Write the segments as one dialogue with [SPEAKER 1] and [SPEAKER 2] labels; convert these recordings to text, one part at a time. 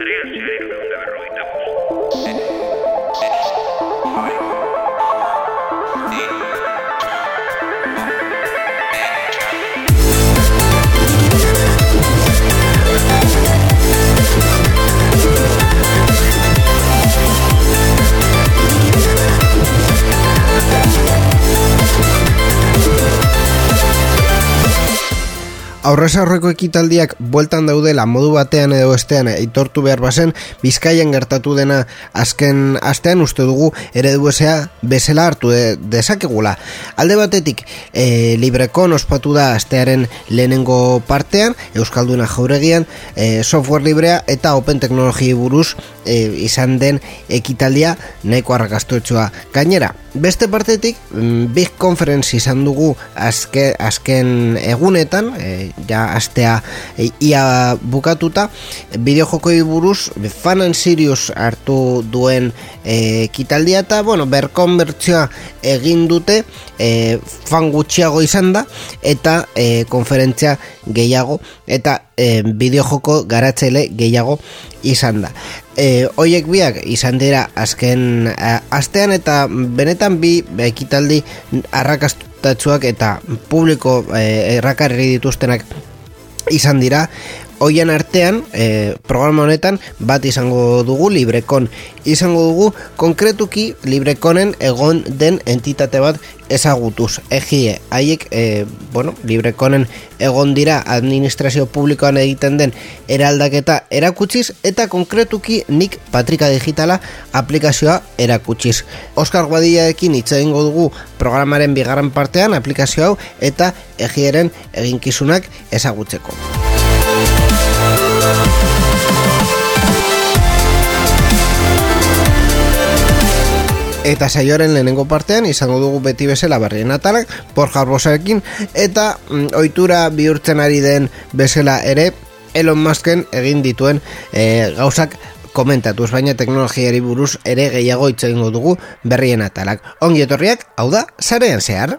[SPEAKER 1] sería el cerebro de Aurrez aurreko ekitaldiak bueltan daudela modu batean edo estean eitortu behar bazen, bizkaian gertatu dena azken astean uste dugu eredu esea bezala hartu de, dezakegula. Alde batetik, e, librekon ospatu da astearen lehenengo partean, Euskalduna jauregian, e, software librea eta open teknologi buruz e, izan den ekitaldia nahiko arrakastoetsua gainera. Beste partetik, mm, Big Conference izan dugu azke, azken egunetan, e, ja astea e, ia bukatuta, bideojokoi buruz Fan Sirius hartu duen e, kitaldia eta, bueno, berkon bertsioa egin dute e, fan gutxiago izan da eta e, konferentzia gehiago eta e, bideojoko garatzaile gehiago izan da. E, oiek biak izan dira azken a, astean eta benetan bi ekitaldi arrakastatsuak eta publiko e, errakarri dituztenak izan dira Oian artean, e, programa honetan, bat izango dugu librekon. Izango dugu, konkretuki librekonen egon den entitate bat ezagutuz. Egie, haiek, e, bueno, librekonen egon dira administrazio publikoan egiten den eraldaketa erakutsiz, eta konkretuki nik Patrika Digitala aplikazioa erakutsiz. Oskar Guadiaekin hitz egingo dugu programaren bigarren partean aplikazio hau eta egieren eginkizunak ezagutzeko. Eta saioaren lehenengo partean izango dugu beti bezala berrien atalak por jarbosarekin eta mm, ohitura bihurtzen ari den bezala ere Elon Musken egin dituen e, gauzak komentatuz baina teknologiari buruz ere gehiago hitz egingo dugu berrien atalak. Ongi etorriak, hau da, zarean zehar.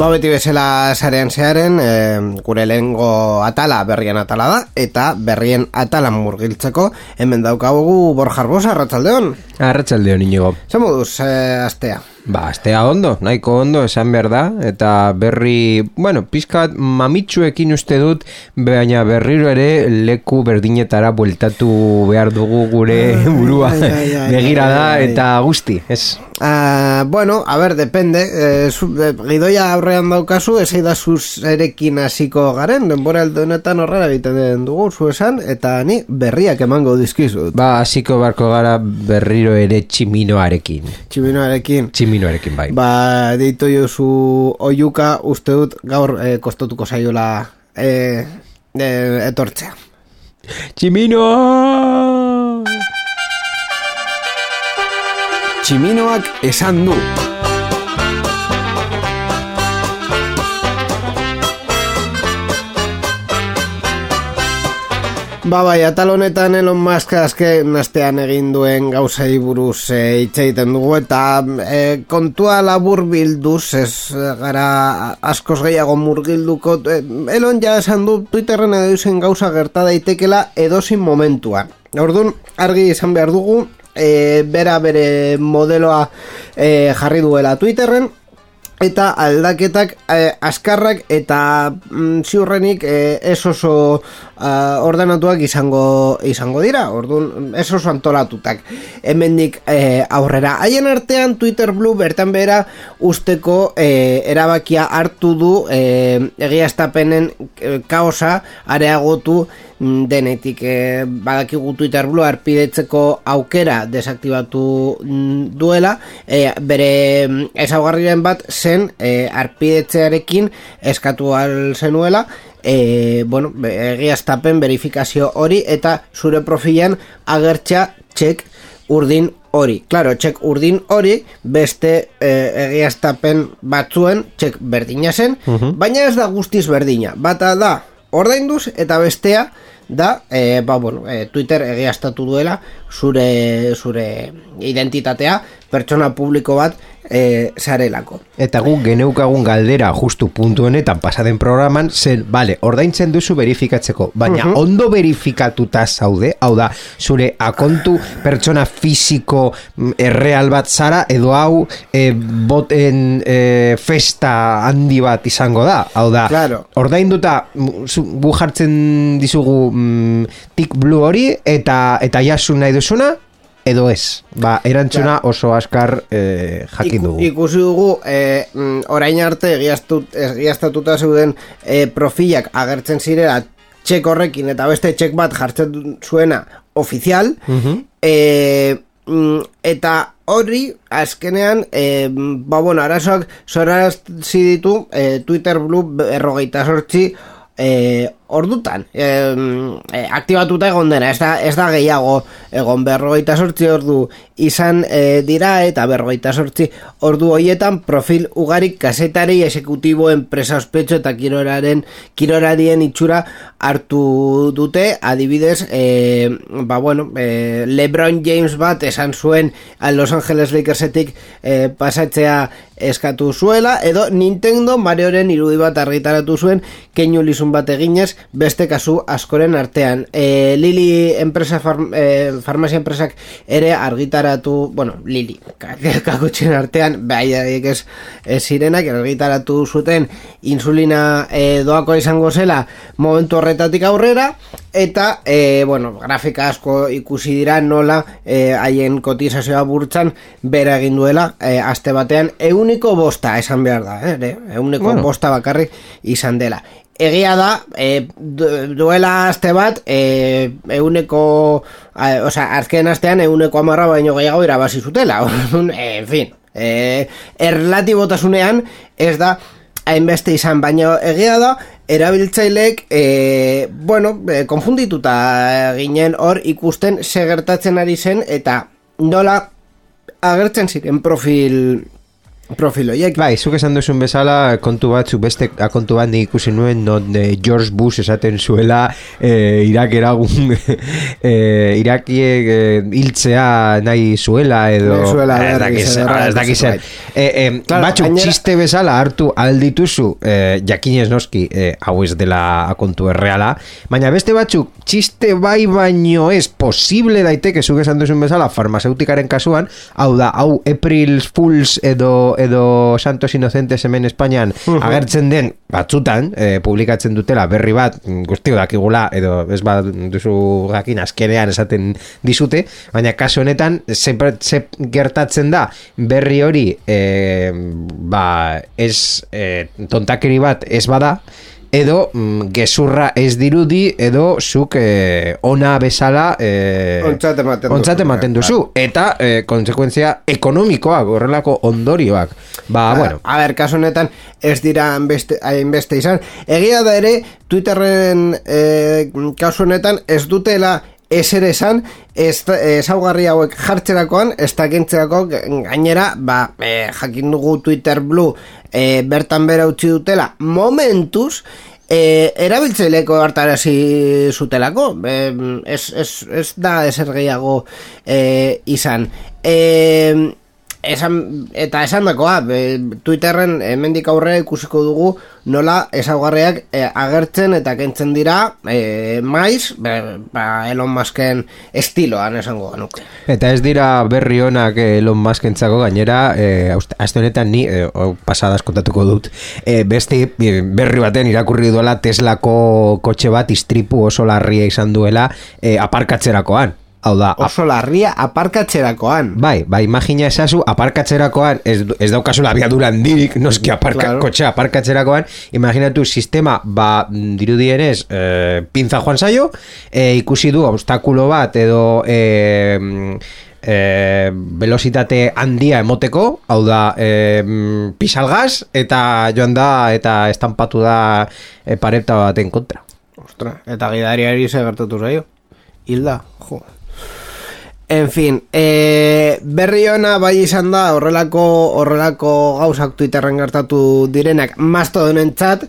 [SPEAKER 1] Ba beti bezala zarean zearen, e, gure lehengo atala berrien atala da, eta berrien atalan murgiltzeko, hemen daukagu Borja Arbosa, Arratxaldeon,
[SPEAKER 2] inigo.
[SPEAKER 1] Zer moduz, e, astea?
[SPEAKER 2] Ba, astea ondo, nahiko ondo, esan behar da, eta berri, bueno, pizkat mamitsuekin uste dut, baina berriro ere leku berdinetara bueltatu behar dugu gure burua begira da, eta guzti, ez?
[SPEAKER 1] Uh, bueno, a ver, depende. Eh, zu, eh, gidoia aurrean daukazu, ez da zuz erekin hasiko garen, denbora aldonetan horrela egiten den dugu, zu esan, eta ni berriak emango dizkizut.
[SPEAKER 2] Ba, hasiko barko gara berriro ere tximinoarekin.
[SPEAKER 1] Tximinoarekin.
[SPEAKER 2] Tximinoarekin, bai.
[SPEAKER 1] Ba, deitu jozu oiuka, uste dut gaur eh, kostatuko zaiola eh, eh, etortzea.
[SPEAKER 2] Tximino!
[SPEAKER 1] Tximinoak esan du. Ba bai, atal honetan Elon Musk azken astean egin duen gauzei buruz e, egiten dugu eta e, kontua labur bilduz ez gara askoz gehiago murgilduko e, Elon ja esan du Twitterren edo izen gauza gerta daitekela edozin momentuan. Orduan, argi izan behar dugu e, bera bere modeloa e, jarri duela Twitterren eta aldaketak eh, askarrak eta mm, ziurrenik eh, ez oso eh, ordenatuak izango izango dira, orduan ez oso antolatutak hemendik eh, aurrera. Haien artean Twitter Blue bertan bera usteko eh, erabakia hartu du eh, egiaztapenen eh, kaosa areagotu denetik eh, badakigu Twitter Blue arpidetzeko aukera desaktibatu mm, duela eh, bere mm, ezaugarriren bat zen eh, arpidetzearekin eskatu zenuela e, bueno, egiaztapen verifikazio hori eta zure profilan agertza txek urdin hori. Claro, txek urdin hori beste e, egiaztapen batzuen txek berdina zen, baina ez da guztiz berdina. Bata da ordainduz eta bestea da, e, ba, bueno, e, Twitter egiaztatu duela zure, zure identitatea pertsona publiko bat e, zarelako.
[SPEAKER 2] Eta gu geneukagun galdera justu puntu honetan pasaden programan, zen, bale, ordaintzen duzu verifikatzeko, baina
[SPEAKER 1] Mhm.
[SPEAKER 2] ondo verifikatuta zaude, hau da, zure akontu pertsona fisiko mm, erreal bat zara, edo hau e, boten e, festa handi bat izango da, hau da,
[SPEAKER 1] Claro.
[SPEAKER 2] ordainduta mm, gu jartzen dizugu mm, tik blue hori, eta eta jasu nahi duzuna, edo ez. Ba, erantzuna oso askar eh, jakin
[SPEAKER 1] Iku-
[SPEAKER 2] dugu.
[SPEAKER 1] Ikusi dugu, e, mm, orain arte egiaztatuta zeuden e, profilak agertzen zirela txek horrekin eta beste txek bat jartzen zuena ofizial e, mm, eta hori azkenean e, ba bueno, arazoak zorazi ditu e, Twitter Blue berrogeita sortzi e, ordutan e, e, aktibatuta egon dena ez da, ez da gehiago egon berrogeita sortzi ordu izan e, dira eta berrogeita sortzi ordu hoietan profil ugarik kasetari esekutibo enpresa ospetxo eta kiroraren kirorarien itxura hartu dute. Adibidez e, ba bueno e, Lebron James bat esan zuen Los Angeles Lakersetik e, pasatzea eskatu zuela edo Nintendo Marioren irudi bat argitaratu zuen keinu lizun bat eginez beste kasu askoren artean. E, Lili enpresa farm, e, farmazia enpresak ere argitaratu bueno, Lili kakutxen artean bai ez, ez zirenak argitaratu zuten insulina e, doako izango zela momentu horretatik aurrera eta e, bueno, grafika asko ikusi dira nola e, haien kotizazioa burtsan bera egin duela e, aste batean. Euniko bosta esan behar da eh, euniko
[SPEAKER 2] Bueno.
[SPEAKER 1] bosta bakarrik izan dela Egia da, e, du- duela aste bat, e, euneko, a, osea, azken astean euneko amarra baino gehiago irabazi zutela. E, en fin, e, erlatibotasunean ez da hainbeste izan, baina egia da, erabiltzaileek, e, bueno, e, konfundituta ginen hor ikusten segertatzen ari zen, eta nola agertzen ziren profil profil horiek.
[SPEAKER 2] Bai, zuk esan duzun bezala kontu batzuk beste kontu bat nik ikusi nuen non eh, George Bush esaten zuela eh, Irak eragun eh, Irakiek eh, hiltzea nahi zuela edo
[SPEAKER 1] Venezuela
[SPEAKER 2] ez
[SPEAKER 1] berriz
[SPEAKER 2] dakiz-
[SPEAKER 1] edo
[SPEAKER 2] ez dakiz zer.
[SPEAKER 1] bai.
[SPEAKER 2] eh, eh,
[SPEAKER 1] Claro,
[SPEAKER 2] batzuk
[SPEAKER 1] gainera-
[SPEAKER 2] txiste bezala hartu aldituzu eh, jakinez noski eh, hau ez dela kontu erreala baina beste batzuk txiste bai baino ez posible daiteke zuk esan duzun bezala farmazeutikaren kasuan hau da, hau April Fools edo edo Santos Inocentes hemen Espainian agertzen den batzutan eh, publikatzen dutela berri bat mm, guztio dakigula edo ez bat duzu jakin azkenean esaten dizute baina kasu honetan ze, ze gertatzen da berri hori eh, ba ez eh, tontakeri bat ez bada edo mm, gezurra ez dirudi edo zuk eh, ona bezala eh,
[SPEAKER 1] Ontzat ematen duzu,
[SPEAKER 2] ontzat ematen duzu. Eta eh, konsekuentzia ekonomikoak horrelako ondorioak. Ba
[SPEAKER 1] Ba,
[SPEAKER 2] bueno.
[SPEAKER 1] A ber, kasu honetan ez dira hainbeste, hainbeste izan. Egia da ere, Twitterren e, kasu honetan ez dutela eser esan ez, ezaugarri hauek jartzerakoan, ez da gainera, ba, e, jakin dugu Twitter Blue e, bertan bera utzi dutela. Momentuz, e, erabiltzaileko hartarazi zutelako. E, ez, ez, ez da ezer gehiago e, izan. E, esan, eta esan dakoa, Twitterren hemendik aurrera ikusiko dugu nola ezaugarriak e, agertzen eta kentzen dira e, maiz, be, ba, Elon Musken estiloan esango ganuk.
[SPEAKER 2] Eta ez dira berri honak Elon Muskentzako gainera, e, azte honetan ni, e, pasadas kontatuko dut, e, beste berri baten irakurri duela Teslako kotxe bat istripu oso larria izan duela e, aparkatzerakoan. Hau da,
[SPEAKER 1] oso larria aparkatzerakoan.
[SPEAKER 2] Bai, bai, imagina esazu, aparkatzerakoan, ez, ez daukazu abiadura handirik, noski aparka, claro. kotxe aparkatzerakoan, imaginatu sistema, ba, dirudienez, e, pinza joan zaio, e, ikusi du obstakulo bat, edo... E, e, velocitate handia emoteko, hau da e, pisalgaz, eta joan da, eta estampatu da e, pareta baten kontra.
[SPEAKER 1] Ostra, eta gidariari ze gertatu zaio. Hilda, jo. En fin, e, berri ona bai izan da horrelako horrelako gauzak Twitterren gertatu direnak. Mastodonen txat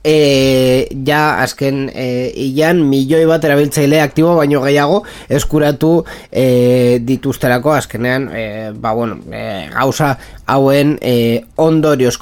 [SPEAKER 1] e, ja azken e, ilan milioi bat erabiltzaile aktibo baino gehiago eskuratu e, dituzterako azkenean e, ba, bueno, e, gauza hauen e, ondorioz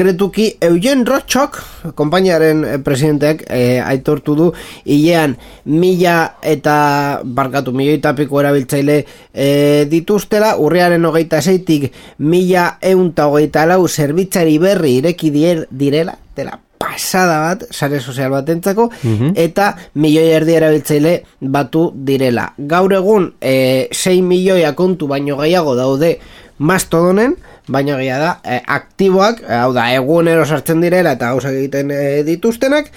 [SPEAKER 1] konkretuki Eugen Rochok, kompainiaren eh, presidenteak e, aitortu du hilean mila eta barkatu milioi tapiko erabiltzaile e, dituztela, urriaren hogeita zeitik mila eunta hogeita lau zerbitzari berri ireki direla, dela pasada bat, sare sozial bat entzako, mhm. eta milioi erdi erabiltzaile batu direla. Gaur egun, e, 6 milioi akontu baino gehiago daude mastodonen, baina gila da, e, aktiboak, e, hau da, egunero sartzen direla eta gauzak egiten e, dituztenak,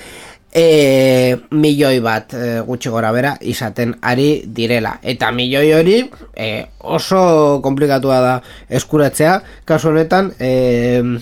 [SPEAKER 1] e, milioi bat e, gutxi gora bera izaten ari direla. Eta milioi hori e, oso komplikatua da eskuratzea, kasu honetan, e,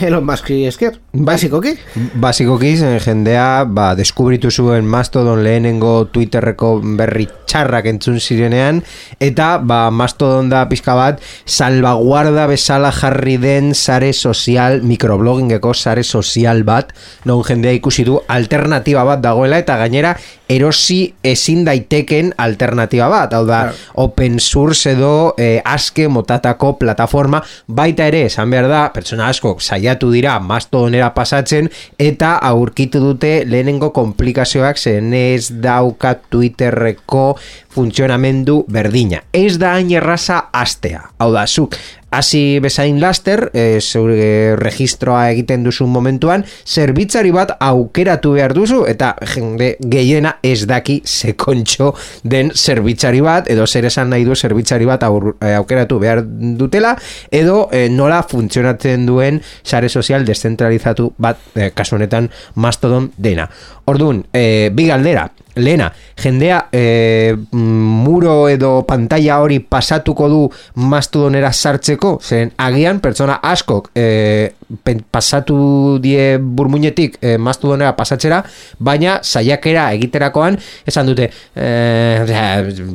[SPEAKER 1] Elon Musk esker, basikoki?
[SPEAKER 2] Basikoki, jendea, ba, deskubritu zuen Mastodon lehenengo Twitterreko berri txarrak entzun zirenean, eta, ba, Mastodon da pizka bat, salvaguarda bezala jarri den sare sozial, mikrobloggingeko sare sozial bat, non jendea ikusi du alternatiba bat dagoela, eta gainera, erosi ezin daiteken alternatiba bat, hau da, open source edo eh, aske motatako plataforma, baita ere, esan behar da, pertsona asko saiatu dira mastodonera pasatzen eta aurkitu dute lehenengo komplikazioak zen ez dauka Twitterreko funtzionamendu berdina. Ez da hain erraza astea. Hau da, zuk, hasi bezain laster, e, zeure registroa egiten duzu momentuan, zerbitzari bat aukeratu behar duzu, eta jende gehiena ez daki sekontxo den zerbitzari bat, edo zer esan nahi du zerbitzari bat eh, aukeratu behar dutela, edo e, nola funtzionatzen duen sare sozial descentralizatu bat, e, kasu honetan, mastodon dena. Orduan, e, bi galdera, lehena, jendea e, muro edo pantalla hori pasatuko du mastodonera sartzeko, zen agian pertsona askok e, pasatu die burmuinetik e, mastodonera pasatzera, baina saiakera egiterakoan esan dute e,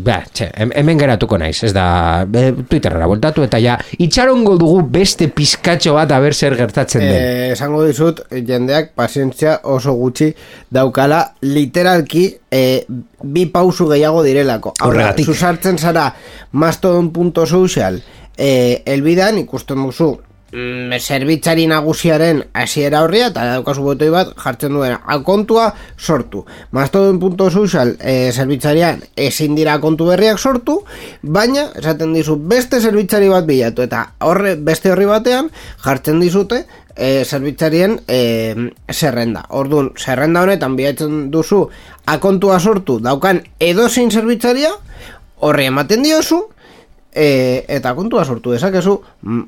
[SPEAKER 2] ba, txe, hemen geratuko naiz, ez da e, Twitterra voltatu eta ja itxarongo dugu beste pizkatxo bat aber zer gertatzen den.
[SPEAKER 1] E, esango dizut, jendeak pazientzia oso gutxi daukala literalki e, bi pausu gehiago direlako.
[SPEAKER 2] Horregatik.
[SPEAKER 1] Zuzartzen zara mastodon.social e, elbidan ikusten duzu mm, zerbitzari nagusiaren hasiera horria eta daukazu botoi bat jartzen duena akontua sortu mastodon.social e, zerbitzarian ezin dira kontu berriak sortu baina esaten dizu beste zerbitzari bat bilatu eta horre beste horri batean jartzen dizute e, zerbitzarien e, zerrenda orduan zerrenda honetan bilatzen duzu akontua sortu daukan edozin zerbitzaria horri ematen diozu e, eta kontua sortu dezakezu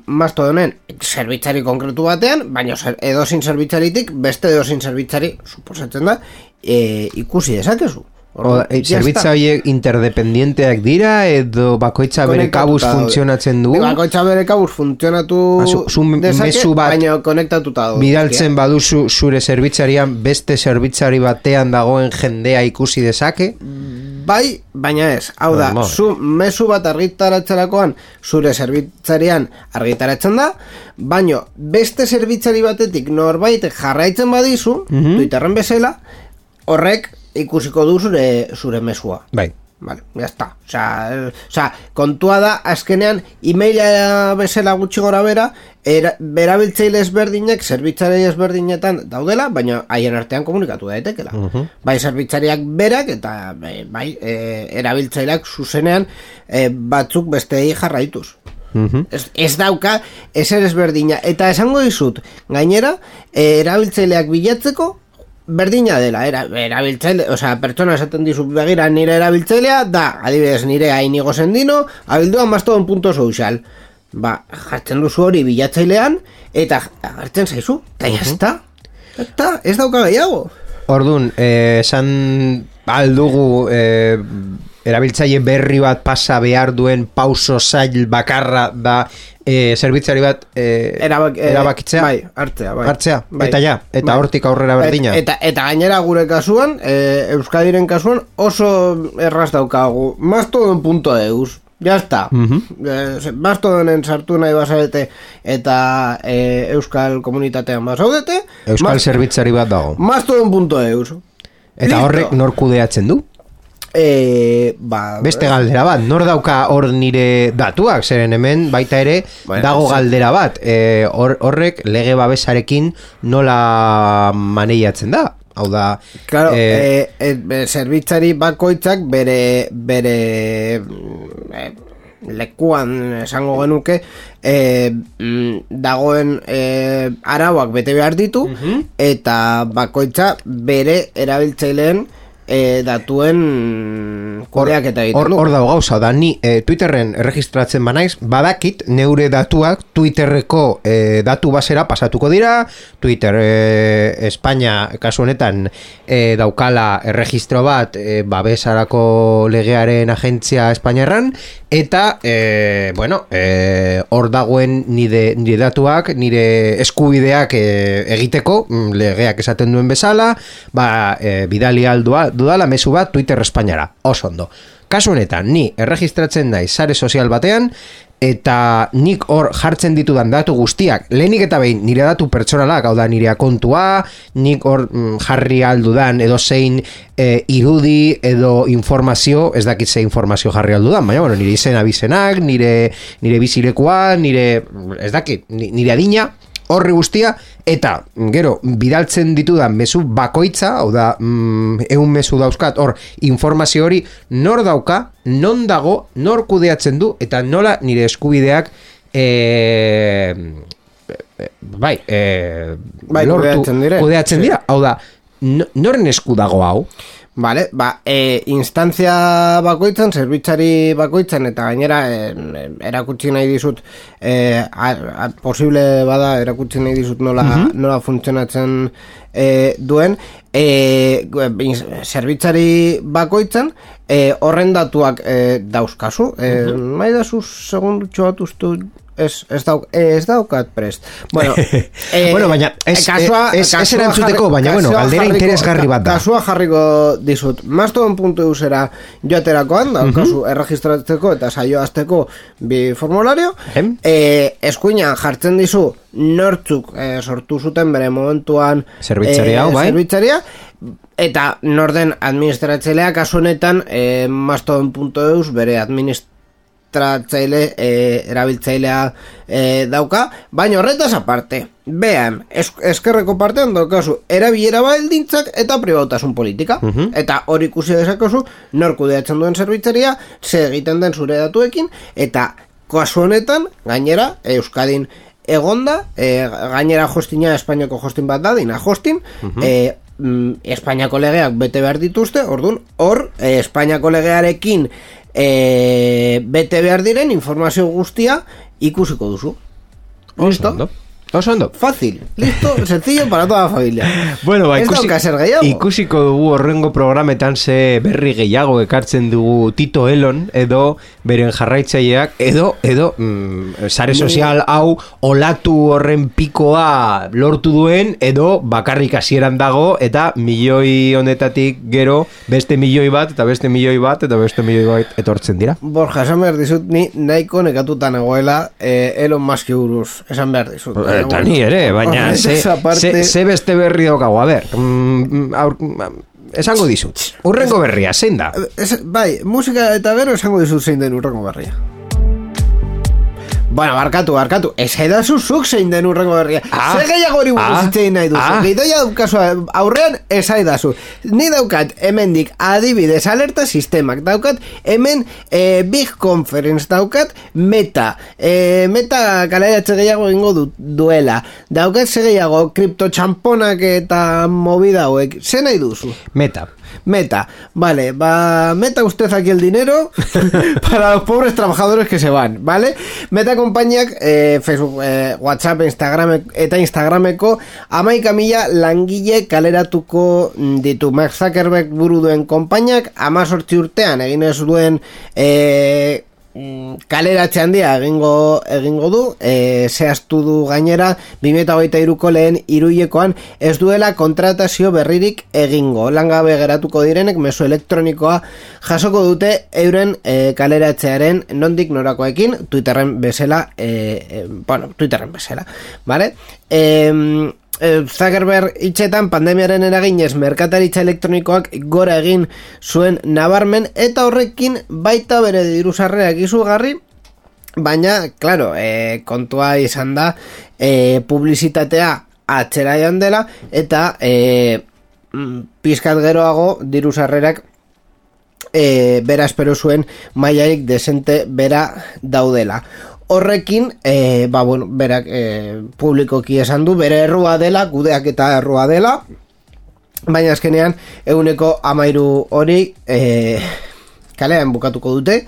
[SPEAKER 1] mazto honen zerbitzari konkretu batean, baina edozin zerbitzaritik beste edozin zerbitzari suposatzen da e, ikusi dezakezu.
[SPEAKER 2] Zerbitza horiek interdependienteak dira edo bakoitza bere kabuz funtzionatzen du?
[SPEAKER 1] Bakoitza bere kabuz funtzionatu
[SPEAKER 2] dezake,
[SPEAKER 1] baina konektatuta du.
[SPEAKER 2] Bidaltzen baduzu zure zerbitzarian beste zerbitzari batean dagoen jendea ikusi dezake?
[SPEAKER 1] Bai, baina ez. Hau da, zu mesu bat argitaratzerakoan zure zerbitzarian argitaratzen da, baino beste zerbitzari batetik norbait jarraitzen badizu, mm -hmm. Twitterren bezala, horrek ikusiko du zure, zure mesua.
[SPEAKER 2] Bai.
[SPEAKER 1] Vale, ya está. O sea, o sea, kontua da, azkenean, emaila bezala gutxi gora bera, era, berabiltzeile ezberdinek, zerbitzari ezberdinetan daudela, baina haien artean komunikatu daitekela. Bai, zerbitzariak berak, eta bai, bai e, erabiltzaileak zuzenean e, batzuk bestei jarraituz. Ez, ez dauka ezer ezberdina eta esango dizut gainera e, erabiltzaileak bilatzeko berdina dela era, erabiltzaile, osea, pertsona esaten dizu begira nire erabiltzailea da, adibidez nire hainigo zendino abildua mastodon punto social. Ba, jartzen duzu hori bilatzailean eta jartzen zaizu eta jazta, eta ez dauka gehiago.
[SPEAKER 2] Ordun, eh, esan aldugu eh, erabiltzaile berri bat pasa behar duen pauso zail bakarra da eh, zerbitzari bat eh,
[SPEAKER 1] Erabak, eh,
[SPEAKER 2] erabakitzea.
[SPEAKER 1] bai, hartzea, bai.
[SPEAKER 2] Hartzea,
[SPEAKER 1] Bai.
[SPEAKER 2] eta ja, eta
[SPEAKER 1] Bai.
[SPEAKER 2] hortik aurrera berdina.
[SPEAKER 1] Eta, eta gainera gure kasuan, e, Euskadiren kasuan, oso erraz daukagu. Mastodon punto eus. Ya está. Eh, Mastodonen sartu nahi bazarete eta e, Euskal komunitatean bazaudete.
[SPEAKER 2] Euskal zerbitzari bat dago.
[SPEAKER 1] Mastodon.eus.
[SPEAKER 2] Eta
[SPEAKER 1] Listo.
[SPEAKER 2] horrek nor kudeatzen du?
[SPEAKER 1] Eh, ba,
[SPEAKER 2] Beste galdera bat, nor dauka hor nire datuak, zeren hemen baita ere
[SPEAKER 1] Bueno,
[SPEAKER 2] dago galdera bat, e, hor, horrek lege babesarekin nola maneiatzen da? Hau da,
[SPEAKER 1] Claro,
[SPEAKER 2] eh,
[SPEAKER 1] eh, eh, zerbitzari bakoitzak bere bere eh, lekuan esango genuke mm, dagoen eh, arauak bete behar ditu eta bakoitza bere erabiltzaileen eh, datuen kodeak eta egiten
[SPEAKER 2] Hor,
[SPEAKER 1] du.
[SPEAKER 2] hor dago gauza, da ni e, Twitterren erregistratzen banaiz, badakit neure datuak Twitterreko e, datu basera pasatuko dira, Twitter e, Espainia kasu honetan e, daukala erregistro bat e, babesarako legearen agentzia Espainiarran, eta e, bueno, e, hor dagoen nire, nire datuak, nire eskubideak e, egiteko, mm, legeak esaten duen bezala, ba, e, bidali aldua, dudala mezu bat Twitter Espainiara, oso ondo. Kasu honetan, ni erregistratzen naiz sare sozial batean, eta nik hor jartzen ditudan datu guztiak, lehenik eta behin nire datu pertsonalak, hau da nire kontua, nik hor mm, jarri aldudan edo zein e, irudi edo informazio, ez dakit ze informazio jarri aldudan, baina bueno, nire izena bizenak, nire, nire bizilekoa, nire, ez dakit, ni- nire adina, horri guztia, eta gero, bidaltzen ditudan mezu bakoitza, hau da, mm, eun mezu dauzkat, hor, informazio hori, nor dauka, non dago, nor kudeatzen du, eta nola nire eskubideak, e, bai, e,
[SPEAKER 1] Bai, kudeatzen dire.
[SPEAKER 2] kudeatzen dira, hau da, no- noren esku dago hau?
[SPEAKER 1] Vale, ba, e, instantzia bakoitzan, zerbitzari bakoitzan, eta gainera e, erakutsi nahi dizut, e, a, a, posible bada erakutsi nahi dizut nola, nola funtzionatzen e, duen, e, ins- zerbitzari bakoitzan, e, horren datuak e, dauzkazu, e, nahi dazu segundutxo bat ustu, ez, ez, dauk, ez daukat prest. Bueno, e,
[SPEAKER 2] Bueno, baina ez-
[SPEAKER 1] kasua-
[SPEAKER 2] ez- ez erantzuteko, baina, bueno, galdera interesgarri bat da.
[SPEAKER 1] Kasua jarriko dizut. Mastodon.eusera joaterakoan, daukazu erregistratzeko eta saioazteko bi formulario.
[SPEAKER 2] Em.
[SPEAKER 1] E, eskuinan jartzen dizu nortzuk e, sortu zuten bere momentuan
[SPEAKER 2] Zerbitzari hau, bai.
[SPEAKER 1] zerbitzaria, eta norden administratzailea kasu honetan e, mastodon.eus bere administratzaile e, erabiltzailea e, dauka, baina horretaz aparte behan, es, eskerreko partean daukazu erabilera baldintzak eta pribautasun politika. Eta hori ikusi dezakezu nor kudeatzen duen zerbitzaria ze egiten den zure datuekin eta kasu honetan gainera Euskadin egonda, e, gainera hostina Espainiako hostin bat da, dina hostin, e, mm, Espainiako legeak bete behar dituzte, orduan, hor, e, Espainiako legearekin e, bete behar diren informazio guztia ikusiko duzu. Listo?
[SPEAKER 2] Oso ondo.
[SPEAKER 1] Fácil, listo, sencillo para toda la familia.
[SPEAKER 2] Bueno, ba, ikusi, ikusiko dugu horrengo programetan ze berri gehiago ekartzen dugu Tito Elon edo beren jarraitzaileak edo edo mm, sare sozial hau olatu horren pikoa lortu duen edo bakarrik hasieran dago eta milioi honetatik gero beste milioi bat eta beste milioi bat eta beste milioi bat etortzen dira.
[SPEAKER 1] Borja, esan behar dizut, ni nahiko nekatuta nagoela eh, Elon Musk buruz, esan behar dizut. Baina,
[SPEAKER 2] Eta ni ere, baina ze,
[SPEAKER 1] aparte-
[SPEAKER 2] ze, ze beste berri daukagu, a ber, mm, mm, aur, esango dizut. Urrengo berria, zein da?
[SPEAKER 1] Ez, bai, musika eta gero esango dizut zein den urrengo berria. Bueno, barkatu, barkatu, ez edazu zuk zein den urrengo berria.
[SPEAKER 2] Ah.
[SPEAKER 1] Zer gehiago hori buruz
[SPEAKER 2] Ah.
[SPEAKER 1] nahi duzu.
[SPEAKER 2] Ah.
[SPEAKER 1] Gidoia daukazu aurrean ez aidazu. Ni daukat hemendik adibidez alerta sistemak. Daukat hemen eh, Big Conference daukat meta. Eh, meta kaleratze gehiago egingo du, duela. Daukat ze gehiago kripto txamponak eta movida hauek. Ze nahi duzu?
[SPEAKER 2] Meta.
[SPEAKER 1] Meta, vale, va, meta usted aquí el dinero para los pobres trabajadores que se van, ¿vale? Meta konpainiak eh, Facebook, eh, WhatsApp, Instagram eta Instagrameko amaika mila langile kaleratuko ditu Mark Zuckerberg buru duen konpainiak amazortzi urtean egin ez duen eh, mm, kaleratze handia egingo egingo du e, zehaztu du gainera 2023ko lehen iruilekoan ez duela kontratazio berririk egingo langabe geratuko direnek mezu elektronikoa jasoko dute euren e, kaleratzearen nondik norakoekin Twitterren bezala e, e, bueno, Twitterren bezala vale? e, Zuckerberg hitzetan pandemiaren eraginez merkataritza elektronikoak gora egin zuen nabarmen eta horrekin baita bere diru sarrerak izugarri baina, claro, e, kontua izan da e, publizitatea atzera joan dela eta e, pizkat geroago diru sarrerak e, bera espero zuen mailarik desente bera daudela horrekin, e, ba, bueno, berak e, publikoki esan du, bere errua dela, gudeak eta errua dela, baina azkenean eguneko amairu hori e, kalean bukatuko dute,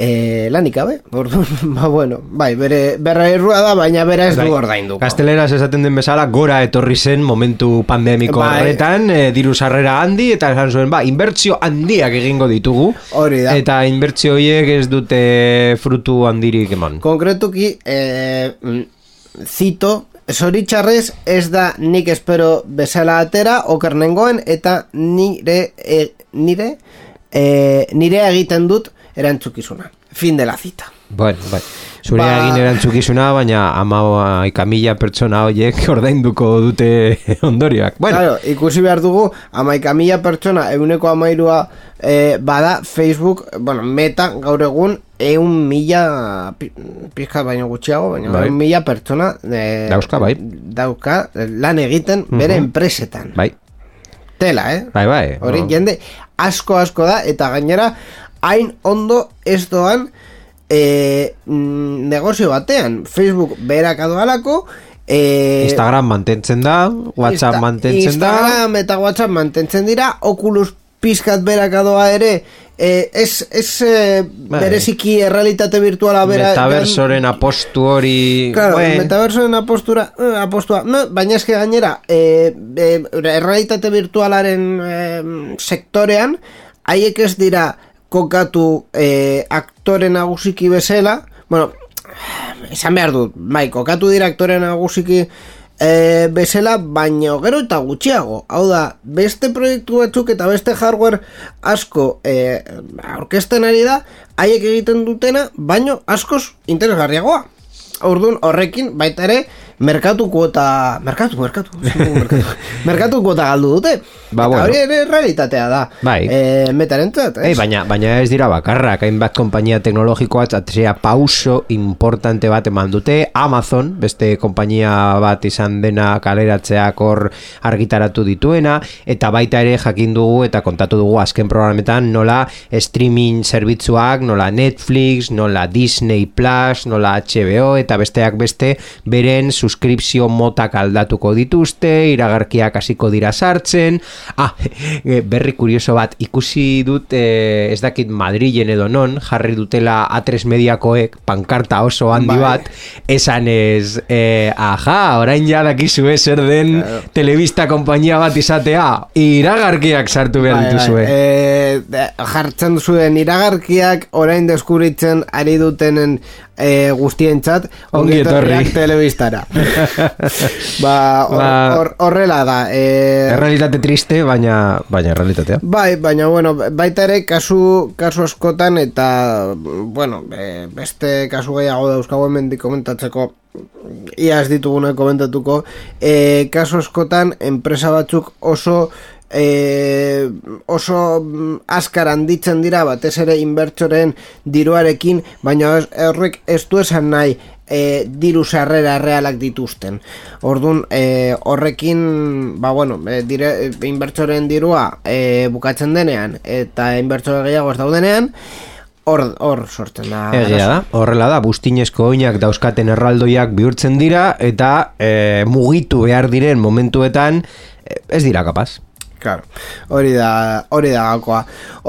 [SPEAKER 1] e, lanik gabe, orduan, ba, bueno, bai, bere, bere errua da, baina bera ez du ordainduko.
[SPEAKER 2] Gazteleraz esaten den bezala, gora etorri zen momentu pandemiko
[SPEAKER 1] Bai.
[SPEAKER 2] horretan, e, diru sarrera handi, eta esan zuen, ba, inbertsio handiak egingo ditugu.
[SPEAKER 1] Hori da.
[SPEAKER 2] Eta inbertsio horiek ez dute frutu handirik eman.
[SPEAKER 1] Konkretuki, mm, zito, zoritxarrez ez da nik espero bezala atera, oker nengoen, eta nire, e, nire, e, nire egiten dut erantzukizuna. Fin de la cita.
[SPEAKER 2] Bueno, bai. Zure
[SPEAKER 1] Ba-
[SPEAKER 2] egin erantzukizuna, baina ama ikamila pertsona horiek ordainduko dute ondorioak. Bueno,
[SPEAKER 1] Claro, ikusi behar dugu, amaika mila pertsona, eguneko amairua eh, bada Facebook, bueno, meta gaur egun, eun mila, pi- pizkat baino gutxiago, baina
[SPEAKER 2] Bai.
[SPEAKER 1] eun mila pertsona eh,
[SPEAKER 2] Dauzka, bai.
[SPEAKER 1] dauka lan egiten bere enpresetan.
[SPEAKER 2] bai,
[SPEAKER 1] Tela, eh?
[SPEAKER 2] bai, bai.
[SPEAKER 1] Hori
[SPEAKER 2] No.
[SPEAKER 1] jende asko asko da eta gainera hain ondo ez doan e, mm, negozio batean Facebook berak adoalako e,
[SPEAKER 2] Instagram mantentzen da, WhatsApp
[SPEAKER 1] Insta-
[SPEAKER 2] mantentzen da.
[SPEAKER 1] Instagram eta WhatsApp mantentzen dira Oculus pizkat berak adoa ere e, ez, ez e,
[SPEAKER 2] Bai.
[SPEAKER 1] bereziki errealitate virtuala bera
[SPEAKER 2] Metaversoren apostu hori...
[SPEAKER 1] Claro,
[SPEAKER 2] Bue,
[SPEAKER 1] metaversoen apostura, eh, apostua, no, baina eske gainera, e, e, errealitate virtualaren e, sektorean, haiek ez dira kokatu e, aktore nagusiki bezala, bueno, esan behar dut, bai, kokatu dira aktore nagusiki e, bezala, baina gero eta gutxiago. Hau da, beste proiektu batzuk eta beste hardware asko e, aurkezten ari da, haiek egiten dutena, baino askoz interesgarriagoa. Orduan horrekin baita ere merkatu kuota merkatu merkatu merkatu, merkatu kuota galdu dute.
[SPEAKER 2] Ba, bueno.
[SPEAKER 1] hori ere realitatea da.
[SPEAKER 2] Bai.
[SPEAKER 1] Eh, metarentzat,
[SPEAKER 2] Ei, baina, baina ez dira bakarrak, hainbat konpainia teknologikoa atzea pauso importante bat eman dute. Amazon, beste konpainia bat izan dena kaleratzeak hor argitaratu dituena, eta baita ere jakin dugu eta kontatu dugu azken programetan nola streaming zerbitzuak, nola Netflix, nola Disney Plus, nola HBO, eta besteak beste beren suskripzio motak aldatuko dituzte, iragarkiak hasiko dira sartzen. Ah, eh, berri kurioso bat ikusi dut eh, ez dakit Madrilen edo non jarri dutela A3 mediakoek pankarta oso handi
[SPEAKER 1] Bai.
[SPEAKER 2] bat esan ez eh, aja, orain ja dakizue zer den telebista konpainia bat izatea iragarkiak sartu behar
[SPEAKER 1] Bai,
[SPEAKER 2] dituzue.
[SPEAKER 1] bai. Eh, de- jartzen zuen iragarkiak orain deskubritzen ari dutenen eh, guztientzat
[SPEAKER 2] Ongi etorri.
[SPEAKER 1] telebistara. ba,
[SPEAKER 2] Ba-
[SPEAKER 1] hor- horrela da. Eh,
[SPEAKER 2] Errealitate triste, baina baina errealitatea.
[SPEAKER 1] Bai, baina bueno, baita ere kasu, kasu askotan eta bueno, beste kasu gehiago dauzkago hemen komentatzeko ia ez dituguna komentatuko e, kasu askotan enpresa batzuk oso e, oso mm, askar handitzen dira batez ere inbertsoren diruarekin, baina horrek ez du esan nahi e, diru sarrera realak dituzten. Ordun e, horrekin, ba bueno, e, dire, inbertsoren dirua e, bukatzen denean eta inbertsore gehiago ez daudenean, hor hor sortzen da.
[SPEAKER 2] Egia da, horrela da, bustinezko oinak dauzkaten erraldoiak bihurtzen dira eta e, mugitu behar diren momentuetan e, ez dira kapaz.
[SPEAKER 1] Claro, hori da, hori da gakoa.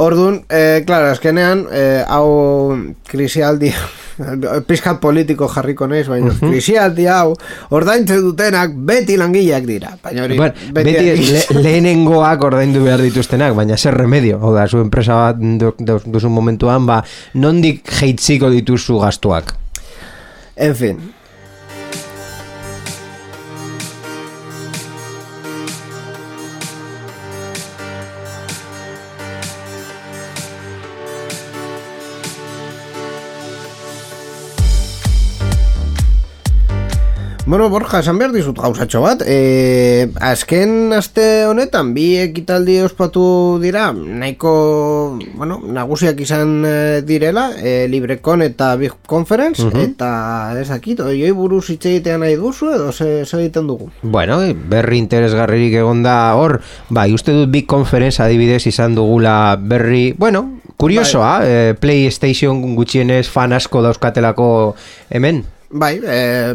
[SPEAKER 1] Ordun, eh, claro, azkenean, eh, hau krisialdi, pizkat politiko jarriko naiz, baina krisialdi hau, ordaintzen dutenak beti langileak dira. Baina hori,
[SPEAKER 2] Bueno, beti, le, lehenengoak ordaindu behar dituztenak, baina zer remedio. Hau da, zu enpresa bat du- du- duzun momentuan, ba, nondik jeitziko dituzu gastuak.
[SPEAKER 1] En fin. Bueno, Borja, esan behar dizut gauzatxo bat. E, azken aste honetan, bi ekitaldi ospatu dira, nahiko, bueno, nagusiak izan eh, direla, e, Librecon eta Big Conference, eta ezakit, oioi buruz hitz egitea nahi duzu, edo ze, ze egiten dugu?
[SPEAKER 2] Bueno, berri interesgarririk egon hor, bai, uste dut Big Conference adibidez izan dugula berri, bueno, kuriosoa, eh, PlayStation gutxienez fan asko dauzkatelako hemen.
[SPEAKER 1] Bai, e,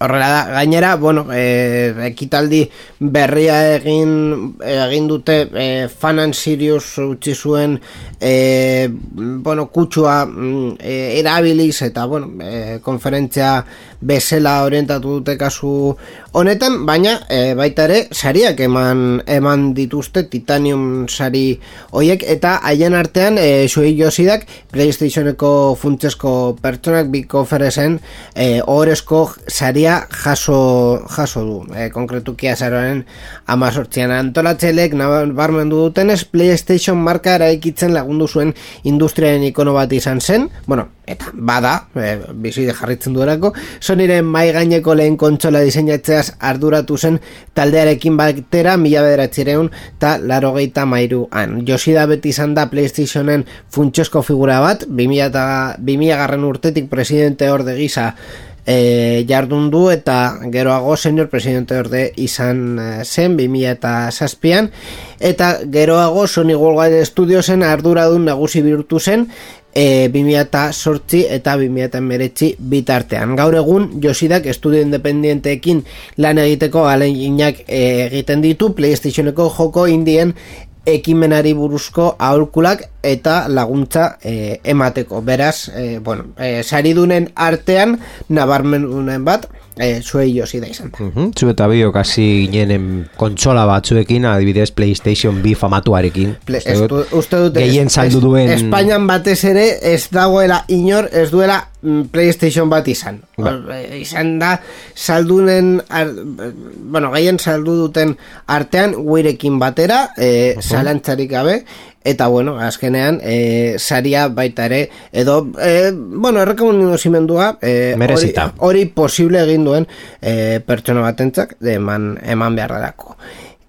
[SPEAKER 1] horrela da, gainera, bueno, e, ekitaldi berria egin egin dute e, Fan and Sirius utzi zuen e, bueno, kutsua e, erabiliz eta bueno, e, konferentzia bezala orientatu dute kasu honetan, baina e, baita ere sariak eman eman dituzte Titanium sari hoiek eta haien artean e, Shuei Yoshidak PlayStationeko funtsesko pertsonak bi konferezen e, ohorezko saria jaso, jaso du. E, konkretuki azaroaren amazortzian antolatzelek nabarmendu dutenez PlayStation marka eraikitzen lagundu zuen industriaren ikono bat izan zen, bueno, eta bada, e, bizi jarritzen duelako, Sonyren mai gaineko lehen kontsola diseinatzeaz arduratu zen taldearekin batera mila bederatzireun eta laro geita mairuan. Yoshida beti izan da PlayStationen funtsesko figura bat, 2000, eta, 2000 garren urtetik presidente orde gisa e, jardun du eta geroago senior presidente orde izan eh, zen 2000 eta zazpian eta geroago Sony Worldwide Studiosen arduradun nagusi bihurtu zen e, 2008 eta 2008 bitartean. Gaur egun Josidak estudio independienteekin lan egiteko aleginak e, egiten ditu PlayStationeko joko indien ekimenari buruzko aholkulak eta laguntza e, emateko. Beraz, e, bueno, e, saridunen artean nabarmenunen bat e, zuei Josida izan da.
[SPEAKER 2] Mhm, Zu eta biok hasi ginen kontsola batzuekin, adibidez PlayStation bi famatuarekin.
[SPEAKER 1] Ple,
[SPEAKER 2] Uste dut,
[SPEAKER 1] du- uste dut
[SPEAKER 2] gehien saldu duen...
[SPEAKER 1] Espainian batez ere ez dagoela inor ez duela mm, PlayStation bat izan.
[SPEAKER 2] Ba.
[SPEAKER 1] Hor, eh, izan da saldunen ar, bueno, gehien saldu duten artean guirekin batera, eh, zalantzarik gabe eta bueno, azkenean eh, saria baita ere edo eh, bueno, errekomendimendua eh, hori,
[SPEAKER 2] Merezita.
[SPEAKER 1] hori posible egin duen eh, pertsona batentzak eman, eman behar delako.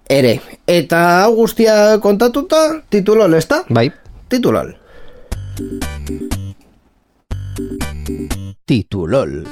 [SPEAKER 1] Ere, eta hau guztia kontatuta, titulol, ez da?
[SPEAKER 2] Bai,
[SPEAKER 1] Titulol.
[SPEAKER 2] titulol.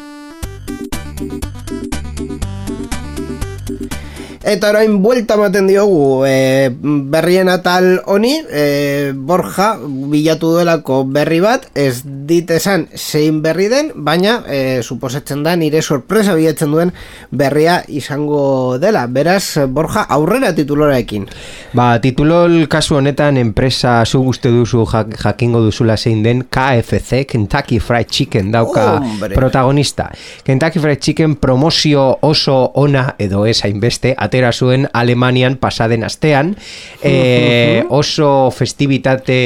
[SPEAKER 1] Eta orain buelta ematen diogu e, berrien atal honi, e, Borja bilatu duelako berri bat, ez dit esan zein berri den, baina e, suposatzen da nire sorpresa bilatzen duen berria izango dela. Beraz, Borja aurrera tituloraekin.
[SPEAKER 2] Ba, titulol kasu honetan enpresa zu uste duzu jak, jakingo duzula zein den KFC, Kentucky Fried Chicken dauka
[SPEAKER 1] Hombre.
[SPEAKER 2] protagonista. Kentucky Fried Chicken promozio oso ona edo ez hainbeste atera zuen Alemanian pasaden astean e, oso festivitate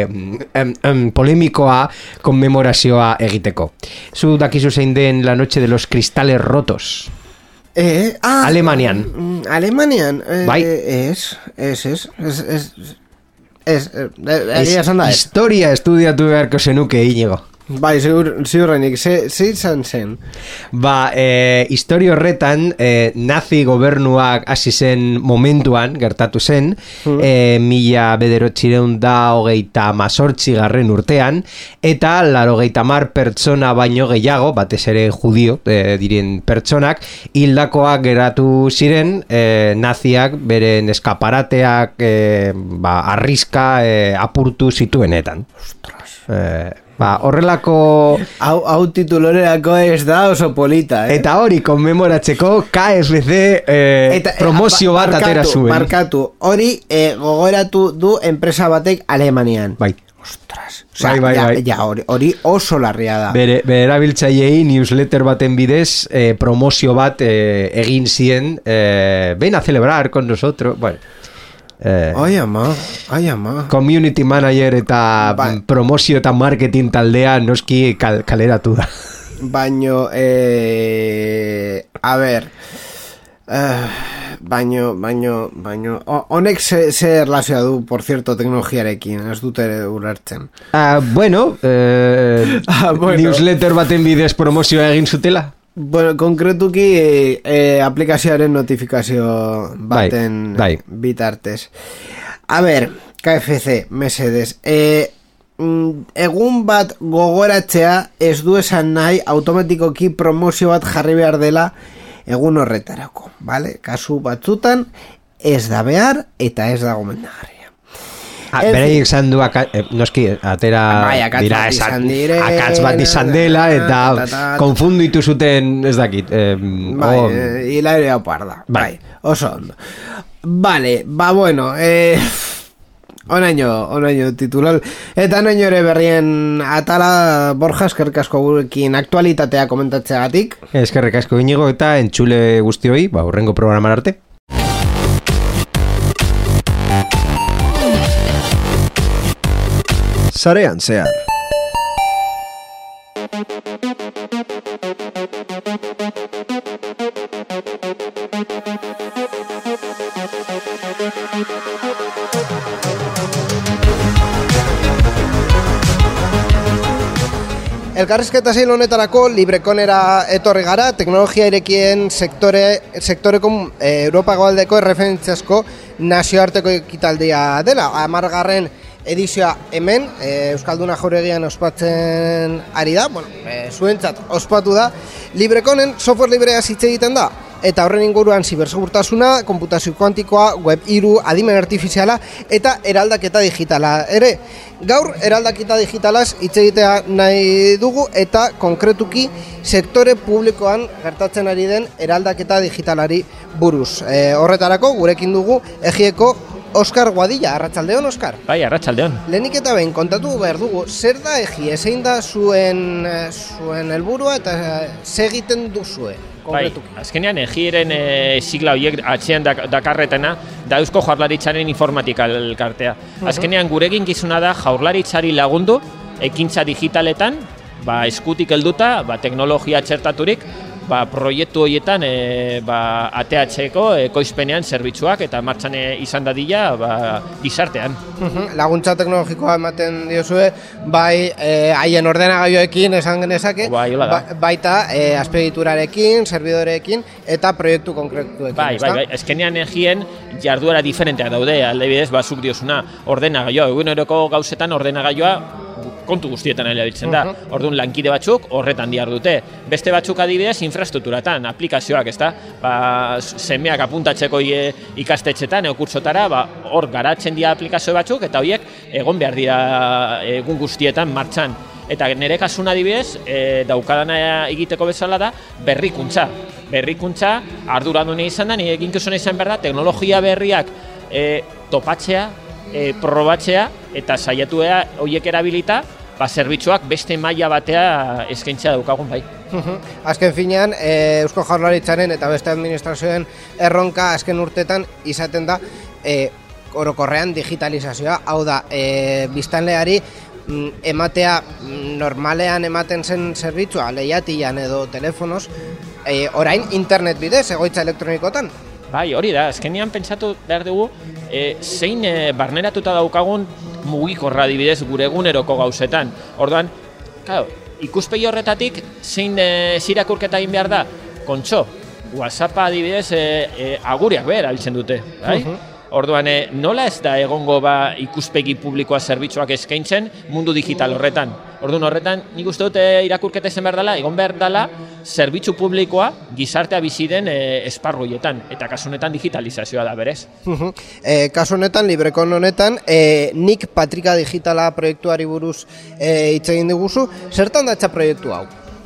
[SPEAKER 2] em, em, polemikoa konmemorazioa egiteko. Zu dakizu zein den la noche de los cristales rotos.
[SPEAKER 1] E, ah,
[SPEAKER 2] Alemanian.
[SPEAKER 1] mm, Alemanian. E,
[SPEAKER 2] Bai.
[SPEAKER 1] Ez, ez, ez, ez, ez, ez, ez, egia esan da ez.
[SPEAKER 2] Historia estudiatu beharko zenuke inigo.
[SPEAKER 1] Bai, ziur, ziurrenik, ze, ze izan zen?
[SPEAKER 2] Ba, e, historio horretan, e, nazi gobernuak hasi zen momentuan, gertatu zen, e, mila bederotxireun da hogeita mazortzi garren urtean, eta laro mar pertsona baino gehiago, batez ere judio, e, diren pertsonak, hildakoak geratu ziren, e, naziak beren eskaparateak e, ba, arriska e, apurtu zituenetan. E, ba, horrelako...
[SPEAKER 1] Hau, hau titulorerako ez da oso polita, eh?
[SPEAKER 2] Eta hori konmemoratzeko KFC eh, promozio
[SPEAKER 1] ba-
[SPEAKER 2] bat
[SPEAKER 1] barkatu,
[SPEAKER 2] atera zuen.
[SPEAKER 1] Barkatu, hori eh, gogoratu du enpresa batek Alemanian.
[SPEAKER 2] Bai.
[SPEAKER 1] Ostras. Osea,
[SPEAKER 2] Bai, bai,
[SPEAKER 1] ja,
[SPEAKER 2] bai.
[SPEAKER 1] ja, hori, hori oso larria da.
[SPEAKER 2] Bere, bere erabiltzaileei newsletter baten bidez eh, promozio bat eh, egin zien eh, ven a celebrar con nosotros bueno, eh,
[SPEAKER 1] Ai ama, ai ama.
[SPEAKER 2] community manager eta
[SPEAKER 1] Bai.
[SPEAKER 2] promozio eta marketing taldea noski kal, kaleratu da
[SPEAKER 1] Baino, eh, a ver, eh, baino, baino, baino, ho- honek ze, ze erlazioa du, por cierto, teknologiarekin, ez dute ulertzen.
[SPEAKER 2] ah, bueno, eh,
[SPEAKER 1] Ah, bueno.
[SPEAKER 2] newsletter baten bidez promozioa egin zutela
[SPEAKER 1] Bueno, konkretuki eh, eh, aplikazioaren notifikazio baten
[SPEAKER 2] bai.
[SPEAKER 1] bitartez. A ber, KFC, mesedes, eh, mm, egun bat gogoratzea ez du esan nahi automatikoki promozio bat jarri behar dela egun horretarako, vale? Kasu batzutan ez da behar eta ez da gomendagarria.
[SPEAKER 2] Ah, Bereik esan du aka, eh, noski atera
[SPEAKER 1] Bai, akats
[SPEAKER 2] dira
[SPEAKER 1] bat izan diren,
[SPEAKER 2] akats bat izan dela eta
[SPEAKER 1] ta, ta,
[SPEAKER 2] konfunditu zuten ez dakit eh,
[SPEAKER 1] Bai,
[SPEAKER 2] oh,
[SPEAKER 1] eh, hilario parda.
[SPEAKER 2] Bai.
[SPEAKER 1] Bai, oso ondo. Vale, ba bueno, eh, onaino, onaino titular. Eta onaino ere berrien atala Borja eskerkasko gurekin aktualitatea komentatzeagatik.
[SPEAKER 2] eskerrek asko inigo eta entzule guztioi ba, urrengo programan arte
[SPEAKER 3] Sarean zehar.
[SPEAKER 1] Elkarrizketa zeil honetarako librekonera etorri gara, teknologia irekien sektore, sektoreko eh, Europa goaldeko erreferentziazko nazioarteko ekitaldia dela. Amargarren edizioa hemen, eh, Euskalduna jauregian ospatzen ari da, bueno, eh, zuentzat ospatu da, librekonen software librea hitz egiten da, eta horren inguruan zibersegurtasuna, konputazio kuantikoa, web iru, adimen artifiziala eta eraldaketa digitala. Ere, gaur eraldaketa digitalaz hitz egitea nahi dugu eta konkretuki sektore publikoan gertatzen ari den eraldaketa digitalari buruz. E, horretarako gurekin dugu egieko Oskar Guadilla, arratsaldeon Oskar.
[SPEAKER 4] Bai, arratsaldeon.
[SPEAKER 1] Lehenik eta behin kontatu behar dugu, zer da egi, ezein da zuen, eh, zuen helburua eta eh, ze egiten duzue,
[SPEAKER 4] Bai, azkenean egieren e, sigla horiek atxean dak, dakarretena da Eusko Jaurlaritzaren informatika elkartea. Azkenean gure gizuna da Jaurlaritzari lagundu ekintza digitaletan, ba eskutik helduta, ba teknologia txertaturik, ba proiektu horietan e, ba ATH-eko ekoizpenean zerbitzuak eta martxan e, izan dadila ba gizartean.
[SPEAKER 1] Mhm, Laguntza teknologikoa ematen diozue, bai eh, haien ordenagailuekin esan genezake,
[SPEAKER 4] Bai,
[SPEAKER 1] ba- baita eh, azpegiturarekin, serbidorekin eta proiektu konkretuekin.
[SPEAKER 4] Bai, bai, bai, eskenean egien jarduera diferenteak daude, alde bidez, ba, zuk diozuna, ordenagailua, eguneroko gauzetan ordenagailua kontu guztietan erabiltzen da. Orduan lankide batzuk horretan diar dute. Beste batzuk adibidez infrastrukturatan, aplikazioak, ezta? Ba, semeak apuntatzeko ikastetxetan, eukursotara, ba, hor garatzen dira aplikazio batzuk eta horiek egon behar dira egun guztietan martxan. Eta nire kasun adibidez, e, daukadana egiteko bezala da berrikuntza. Berrikuntza arduradune izan da, nire eginkizuna izan behar da, teknologia berriak e, topatzea, e, probatzea eta saiatuea horiek erabilita, ba, zerbitzuak beste maila batea eskaintzea daukagun bai.
[SPEAKER 1] Azken finean, eh, Eusko Jaurlaritzaren eta beste administrazioen erronka azken urtetan izaten da eh, orokorrean digitalizazioa, hau da, eh, biztanleari mm, ematea mm, normalean ematen zen zerbitzua lehiatian edo telefonos, eh, orain internet bidez egoitza elektronikotan.
[SPEAKER 4] Bai, hori da, azkenean pentsatu behar dugu, e, zein e, barneratuta daukagun mugikorra adibidez gure eguneroko gauzetan. Orduan, claro, ikuspegi horretatik zein e, zirakurketa egin behar da, kontxo, WhatsAppa adibidez e, e, aguriak behar abiltzen dute, bai? Orduan, e, nola ez da egongo ba ikuspegi publikoa zerbitzuak eskaintzen mundu digital horretan? Orduan horretan, nik uste dute irakurketa izan behar dela, egon behar dela, zerbitzu publikoa gizartea bizi den e, esparruietan, eta kasu honetan digitalizazioa da berez.
[SPEAKER 1] e, kasu honetan, librekon honetan, e, nik Patrika Digitala proiektuari buruz e, hitz egin diguzu, zertan datza proiektu hau?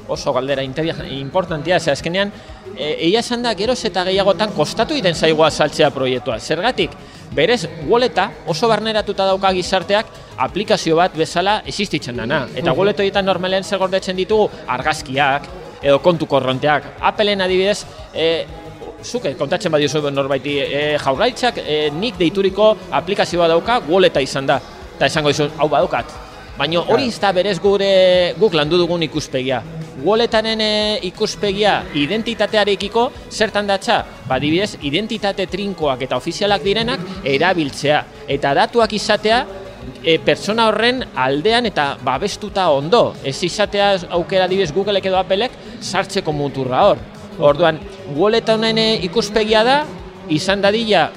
[SPEAKER 4] Oso galdera importantia, ze azkenean, e, egia esan da, geroz eta gehiagotan kostatu iten zaigua saltzea proiektua. Zergatik, berez, woleta oso barneratuta dauka gizarteak aplikazio bat bezala existitzen dana. Eta woleto egiten normalen zer gordetzen ditugu argazkiak, edo kontu korronteak. Appleen adibidez, e, zuke, kontatzen badiozu norbaiti, e, jaurlaitzak e, nik deituriko aplikazioa dauka woleta izan da. Eta esango dizu, hau badukat. Baina hori ez da berez gure guk landu dugun ikuspegia. Walletanen e, ikuspegia identitatearekiko zertan datza? Ba, dibidez, identitate trinkoak eta ofizialak direnak erabiltzea. Eta datuak izatea e, pertsona horren aldean eta babestuta ondo. Ez izatea aukera dibidez Googleek edo Applek sartzeko muturra hor. Orduan, walletanen e, ikuspegia da, izan dadila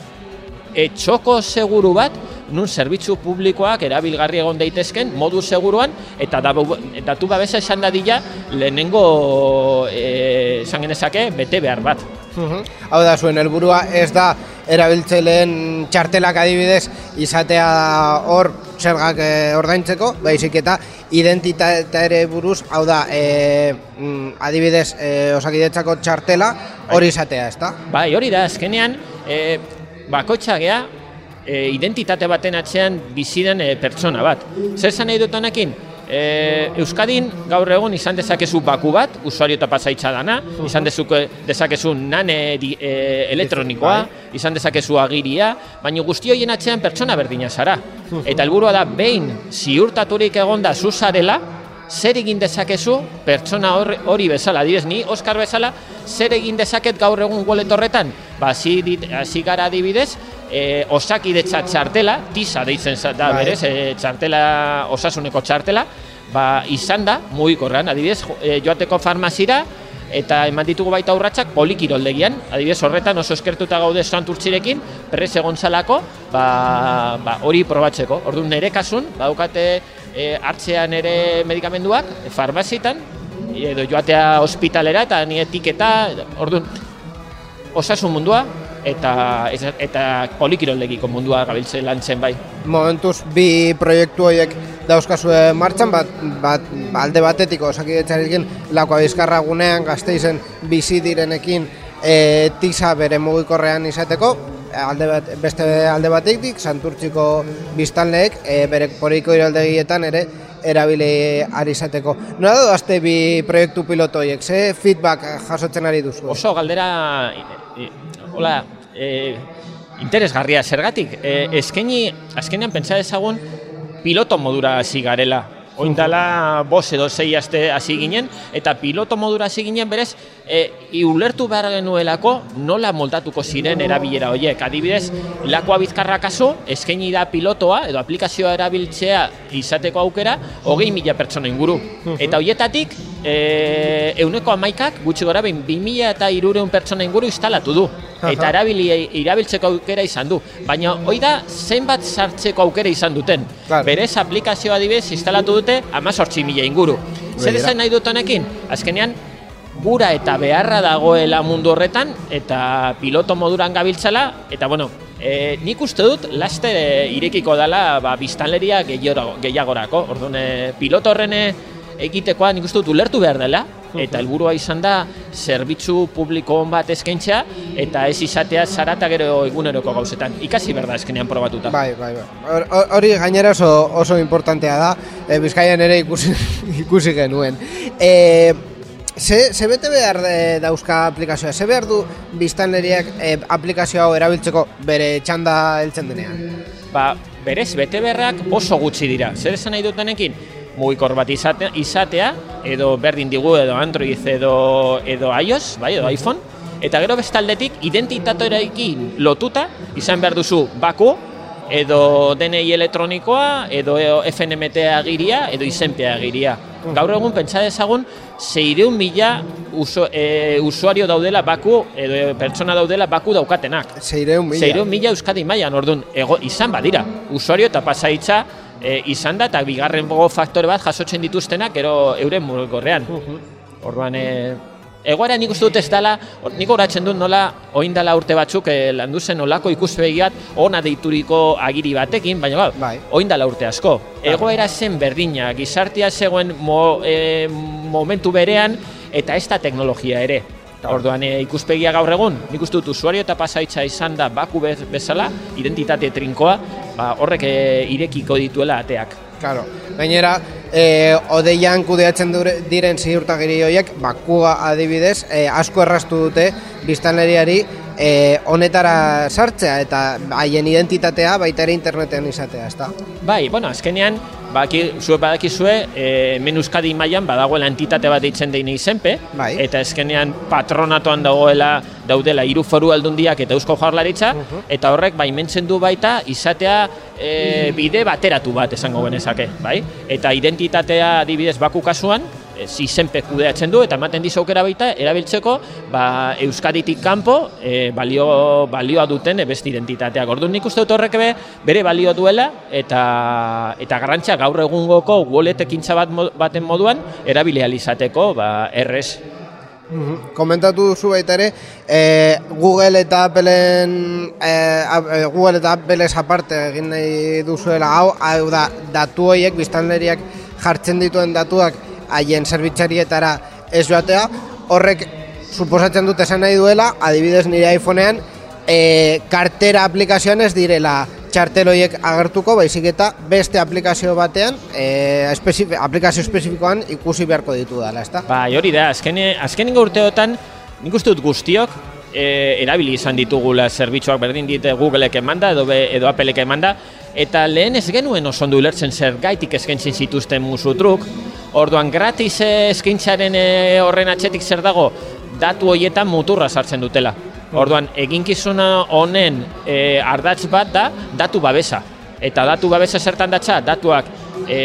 [SPEAKER 4] e, txoko seguru bat, nun zerbitzu publikoak erabilgarri egon daitezken modu seguruan eta datu babesa esan dadila lehenengo e, esan genezake bete behar bat.
[SPEAKER 1] Hau da zuen helburua ez da erabiltzaileen txartelak adibidez izatea hor zergak e, ordaintzeko, baizik eta identitatea ere buruz, hau da, e, adibidez e, osakidetzako txartela hori izatea, ez da?
[SPEAKER 4] Bai, hori da, azkenean, e, bakotxa gea, e, identitate baten atzean biziden e, pertsona bat. Zer zan nahi dut honekin? E, Euskadin gaur egun izan dezakezu baku bat, usuario eta pasaitza dana, izan dezuke, dezakezu nane di, e, elektronikoa, bai. izan dezakezu agiria, baina guzti horien atzean pertsona berdina zara. Eta helburua da, behin ziurtaturik egonda zuzarela, zer egin dezakezu pertsona hori bezala, dibez, ni Oskar bezala, zer egin dezaket gaur egun goletorretan? Ba, hasi gara adibidez, e, osakidetza txartela, tisa deitzen da bai. berez, e, txartela, osasuneko txartela, ba, izan da, mugikorrean, adibidez, e, joateko farmazira, eta eman ditugu baita urratsak polikiroldegian, adibidez horretan oso eskertuta gaude santurtzirekin, prez egon zalako, ba, ba, hori probatzeko. Orduan nire kasun, badukate e, hartzean ere medikamenduak, farmazitan, edo joatea ospitalera eta ni etiketa, orduan, osasun mundua, eta eta polikiroldegiko mundua gabiltze lantzen bai.
[SPEAKER 1] Momentuz bi proiektu horiek dauzkazue martxan bat, bat alde batetik osakidetzarekin lakoa bizkarra gunean gazteizen bizi direnekin e, tisa bere mugikorrean izateko alde bat, beste alde batetik santurtziko biztanleek e, bere poriko iraldegietan ere erabile ari izateko. Nola da azte bi proiektu piloto horiek, ze feedback jasotzen ari duzu?
[SPEAKER 4] Oso galdera hola, e, interesgarria zergatik. E, eskaini, azkenean pentsa dezagun piloto modura hasi garela. Oindala bos edo zei aste hasi ginen, eta piloto modura hasi ginen berez, e, iulertu behar genuelako nola moldatuko ziren erabilera horiek. Adibidez, lakoa bizkarra kasu, eskaini da pilotoa edo aplikazioa erabiltzea izateko aukera, hogei mila pertsona inguru. Eta horietatik, e, euneko amaikak, gutxi gora behin, bi mila eta irureun pertsona inguru instalatu du eta erabili irabiltzeko aukera izan du. Baina hoi da zenbat sartzeko aukera izan duten. Claro. Berez aplikazioa dibez instalatu dute 18 mila inguru. Zer esan nahi dut honekin? Azkenean gura eta beharra dagoela mundu horretan eta piloto moduran gabiltzala eta bueno, e, nik uste dut laste irekiko dela ba, biztanleria gehiagorako. Orduan, e, piloto horrene egitekoa nik uste dut ulertu behar dela, eta helburua izan da zerbitzu publiko on bat eskaintzea eta ez izatea zarata gero eguneroko gauzetan. Ikasi berda eskenean probatuta.
[SPEAKER 1] Bai, bai, bai. Hori gainera oso, oso importantea da, e, Bizkaian ere ikusi, ikusi genuen. E, ze, ze bete behar e, dauzka aplikazioa? Ze behar du biztanleriak e, aplikazio hau erabiltzeko bere txanda heltzen denean?
[SPEAKER 4] Ba, berez, bete beharrak oso gutxi dira. Zer esan nahi dutenekin? Mugikor bat izatea, izatea edo berdin digu edo Android edo edo iOS, bai, edo iPhone eta gero bestaldetik identitatoreekin lotuta izan behar duzu baku edo DNI elektronikoa edo FNMT agiria edo izenpea agiria. Gaur egun pentsa dezagun, zeireun mila uso, e, usuario daudela baku, edo pertsona daudela baku daukatenak.
[SPEAKER 1] Zeireun mila.
[SPEAKER 4] Zeireun mila Euskadi mailan, orduan, ego, izan badira, usuario eta pasaitza e, izan da, eta bigarren faktore bat jasotzen dituztenak, gero euren mugorrean. Orduan, e, egoera nik uste dut ez dela, nik horatzen dut nola, oin dela urte batzuk, e, landu zen olako ikuspegiat, ona deituriko agiri batekin, baina ba,
[SPEAKER 1] Bai.
[SPEAKER 4] oin dela urte asko. Egoera zen berdina, gizartea zegoen mo, e, momentu berean, eta ez da teknologia ere. Orduan e, ikuspegia gaur egun, nik uste dut usuario eta pasaitza izan da baku bez- bezala, identitate trinkoa, ba, horrek e, irekiko dituela ateak.
[SPEAKER 1] Claro. Gainera, eh, odeian kudeatzen dure, diren ziurtagiri horiek, bakua adibidez, eh, asko erraztu dute biztanleriari eh, honetara sartzea eta haien identitatea baita ere interneten izatea, ezta?
[SPEAKER 4] Bai, bueno, azkenean, baki, zuek badakizue, e, hemen Euskadi mailan badagoela entitate bat deitzen deine izenpe,
[SPEAKER 1] Bai.
[SPEAKER 4] eta azkenean patronatoan dagoela daudela hiru foru aldundiak eta eusko jaurlaritza, eta horrek baimentzen du baita izatea e, bide bateratu bat esango genezake, bai? Eta identitatea adibidez baku kasuan, e, izenpe kudeatzen du eta ematen dizu aukera baita erabiltzeko ba, Euskaditik kanpo e, balio, balioa duten e, beste identitateak. Orduan nik uste dut horrek be, bere balio duela eta eta garrantzia gaur egungoko wallet ekintza bat baten moduan erabili ahal izateko ba, errez.
[SPEAKER 1] Komentatu duzu baita ere, eh, Google eta Appleen eh, a- eh, Google eta Appleez aparte egin nahi duzuela hau, hau da datu horiek biztanleriak jartzen dituen datuak haien zerbitzarietara ez joatea, horrek suposatzen dut esan nahi duela, adibidez nire iPhonean, eh, kartera aplikazioan ez direla txartel horiek agertuko, baizik eta beste aplikazio batean, eh, espezif aplikazio espezifikoan ikusi beharko ditu dela, ezta?
[SPEAKER 4] Bai, hori da, azkene, azkenengo urteotan, nik uste dut guztiok, e, erabili izan ditugula zerbitzuak berdin dite Googleek emanda edo, edo Appleek emanda, eta lehen ez genuen oso ondo ulertzen zer gaitik eskaintzen zituzten musutruk, orduan gratis eskaintzaren eh, horren atxetik zer dago, datu horietan muturra sartzen dutela. Orduan, eginkizuna honen e, ardatz bat da datu babesa. Eta datu babesa zertan datza, datuak e,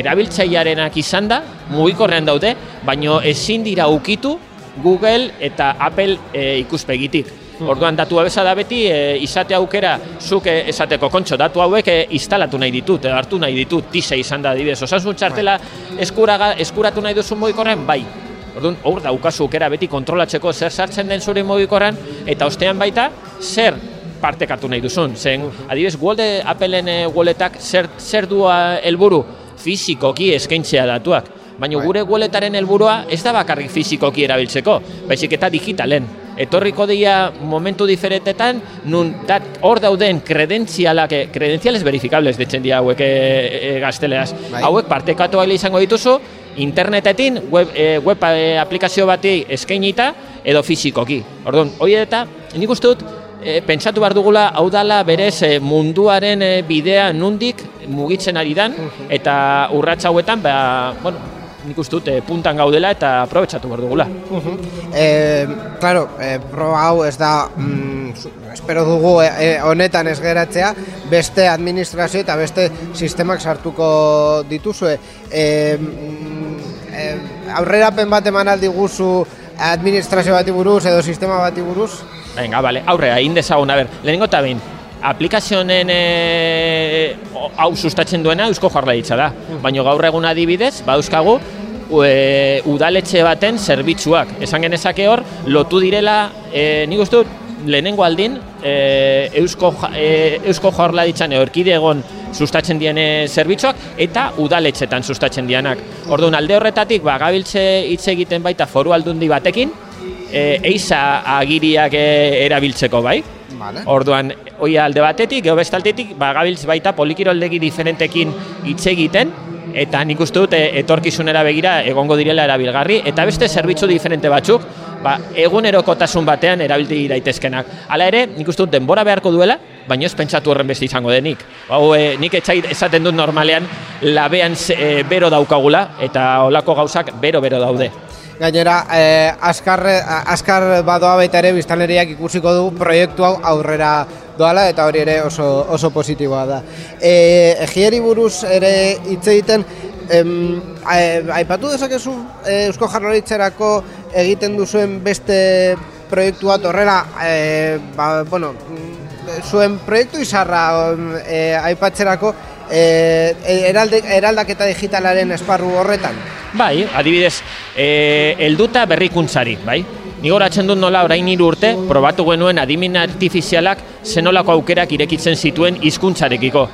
[SPEAKER 4] erabiltzailearenak izan da, mugikorrean daude, baino ezin dira ukitu Google eta Apple e, ikuspegitik. Orduan datu babesa da beti e, izate aukera zuk e, esateko kontxo datu hauek e, instalatu nahi ditut, edo hartu nahi ditut, tise izan da adibidez. Osasun txartela eskuraga, eskuratu nahi duzu mugikorrean, bai. Orduan, hor daukazu aukera beti kontrolatzeko zer sartzen den zure mugikorran eta ostean baita zer partekatu nahi duzun. Zen, adibidez, Google Appleen e, walletak zer, zer du helburu fizikoki eskaintzea datuak. Baina
[SPEAKER 1] Bai.
[SPEAKER 4] gure walletaren helburua ez da bakarrik fizikoki erabiltzeko, baizik eta digitalen. Etorriko dira momentu diferentetan, nun dat, hor dauden kredentzialak, eh, kredentziales verifikables detzen dira hauek e, e, gazteleaz.
[SPEAKER 1] Bai.
[SPEAKER 4] Hauek partekatu izango dituzu, internetetin web, e, web aplikazio bati eskainita edo fizikoki. Orduan, hori eta nik uste dut e, pentsatu behar dugula hau dala berez e, munduaren e, bidea nundik mugitzen ari dan eta urratsa hauetan ba, bueno, nik uste dut e, puntan gaudela eta aprobetsatu behar dugula.
[SPEAKER 1] Eh, claro, eh, proba hau ez da, mm, espero dugu eh, eh, honetan ez geratzea, beste administrazio eta beste sistemak sartuko dituzue. Eh, mm, eh, aurrerapen bat eman aldi guzu administrazio bati buruz edo sistema bati buruz?
[SPEAKER 4] Venga, vale, aurrera, egin dezagun, a ber, lehenengo eta behin, aplikazionen e, hau sustatzen duena Eusko Jaurlaritza da. Baina gaur egun adibidez, badauzkagu, e, udaletxe baten zerbitzuak. Esan genezake hor, lotu direla, e, nik uste dut, lehenengo aldin, e, Eusko, e, Eusko Jaurlaritzan erkidegon sustatzen diene zerbitzuak eta udaletxetan sustatzen dianak. Orduan alde horretatik, ba, gabiltze hitz egiten baita foru aldundi batekin, e, eiza agiriak e, erabiltzeko, bai?
[SPEAKER 1] Vale.
[SPEAKER 4] Orduan, hoi alde batetik, geho bestaltetik, ba, gabiltz baita polikiroldegi diferentekin hitz egiten, eta nik uste dut etorkizunera begira egongo direla erabilgarri, eta beste zerbitzu diferente batzuk, ba, egunerokotasun batean erabilti daitezkenak. Hala ere, nik uste dut denbora beharko duela, baina ez pentsatu horren beste izango denik. Hau, e, nik etxait esaten dut normalean, labean e, bero daukagula, eta olako gauzak bero-bero daude.
[SPEAKER 1] Gainera, eh, azkar, azkar badoa baita ere biztanleriak ikusiko du proiektu hau aurrera doala eta hori ere oso, oso positiboa da. E, egieri buruz ere hitz egiten, em, a- aipatu dezakezu e, Eusko Jaurlaritzarako egiten duzuen beste proiektu bat horrela, e, ba, bueno, mm, zuen proiektu izarra e, aipatzerako e, eralde, eraldaketa digitalaren esparru horretan.
[SPEAKER 4] Bai, adibidez, e, elduta berrikuntzari, bai? Ni goratzen dut nola orain hiru urte, probatu genuen adimin artifizialak zenolako aukerak irekitzen zituen hizkuntzarekiko.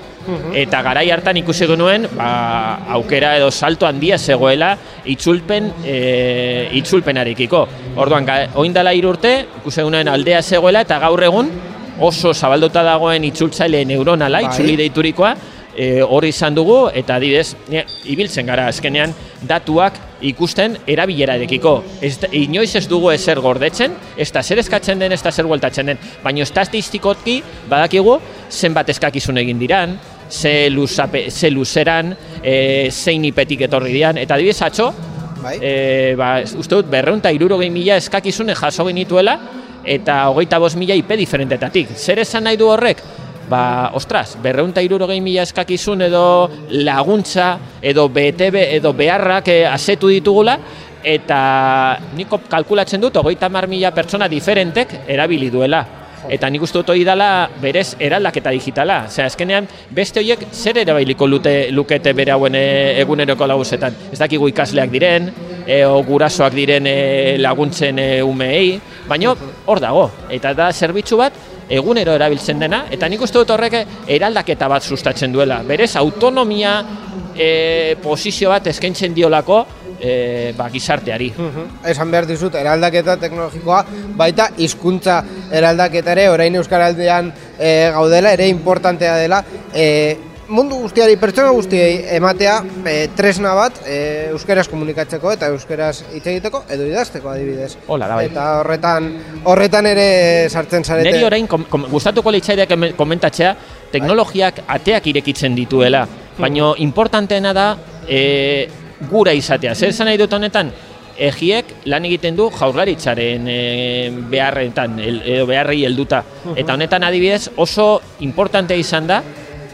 [SPEAKER 4] Eta garai hartan ikusi genuen, ba, aukera edo salto handia zegoela itzulpen, e, itzulpenarekiko. Orduan, oindala hiru urte, ikusi genuen aldea zegoela eta gaur egun oso zabalduta dagoen itzultzaile neuronala,
[SPEAKER 1] Bai.
[SPEAKER 4] itzuli deiturikoa, e, hori izan dugu, eta adibidez, ne, ibiltzen gara azkenean datuak ikusten erabilerarekiko. Ez, inoiz ez dugu ezer gordetzen, ez da zer eskatzen den, ez da zer bueltatzen den, baina estatistikoki badakigu zenbat eskakizun egin diran, ze, luzape, ze luzeran, e, zein ipetik etorri dian, eta adibidez atxo,
[SPEAKER 1] Bai?
[SPEAKER 4] e, ba, uste dut, berreunta irurogei mila eskakizune jaso genituela, eta hogeita bost mila IP diferentetatik. Zer esan nahi du horrek? Ba, ostras, berreunta irurogei mila eskakizun edo laguntza, edo BTB, edo beharrak eh, asetu ditugula, eta niko kalkulatzen dut, hogeita mar mila pertsona diferentek erabili duela. Eta nik uste dut hori dela berez eraldaketa digitala. Osea, azkenean beste horiek zer erabiliko lute, lukete bere hauen e, eguneroko laguzetan. Ez dakigu ikasleak diren, e, o gurasoak diren e, laguntzen e, umeei, baina hor dago. Eta da zerbitzu bat egunero erabiltzen dena, eta nik uste dut horrek eraldaketa bat sustatzen duela. Berez, autonomia e, posizio bat eskaintzen diolako e, ba, gizarteari.
[SPEAKER 1] Esan behar dizut, eraldaketa teknologikoa, baita hizkuntza eraldaketa ere, orain Euskaraldean e, gaudela, ere importantea dela, e, mundu guztiari, pertsona guztiei ematea e, tresna bat e, euskaraz komunikatzeko eta euskaraz hitz egiteko edo idazteko adibidez.
[SPEAKER 4] Hola, da bai.
[SPEAKER 1] Eta horretan horretan ere sartzen zarete.
[SPEAKER 4] Neri orain kom, kom, gustatuko litzaideak hemen komentatzea teknologiak ateak irekitzen dituela, baino importanteena da e, gura izatea. Zer esan nahi dut honetan? Egiek lan egiten du jaurlaritzaren e, beharretan, edo beharrei helduta. Eta honetan adibidez oso importante izan da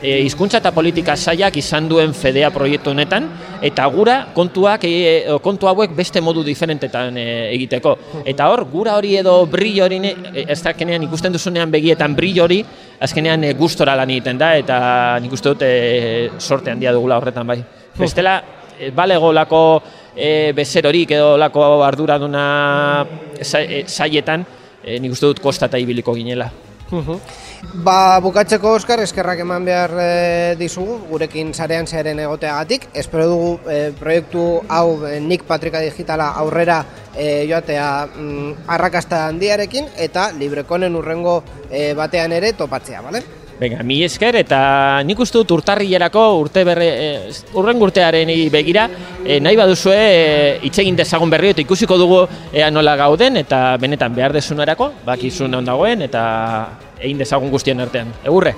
[SPEAKER 4] e, hizkuntza eta politika sailak izan duen fedea proiektu honetan eta gura kontuak e, kontu hauek beste modu diferentetan e, egiteko. Eta hor gura hori edo brillo hori e, ez dakenean ikusten duzunean begietan brillo hori azkenean e, gustora lan egiten da eta nik uste dut e, sorte handia dugula horretan bai. Bestela e, balego lako e, bezerorik edo lako arduraduna sa- e, sailetan e, nik uste dut kostata ibiliko ginela.
[SPEAKER 1] Ba, bukatzeko Oskar, eskerrak eman behar e, dizugu, gurekin sarean zearen egoteagatik. Espero dugu e, proiektu hau e, Nik Patrika Digitala aurrera e, joatea mm, arrakasta handiarekin eta librekonen urrengo e, batean ere topatzea, bale?
[SPEAKER 4] Venga, mi esker eta nik uste dut urtarrilerako urte berre, e, urren urtearen begira e, nahi baduzue e, hitz egin dezagun berri eta ikusiko dugu ea nola gauden eta benetan behar dezunerako, bakizun on dagoen eta egin dezagun guztien artean. Egurre!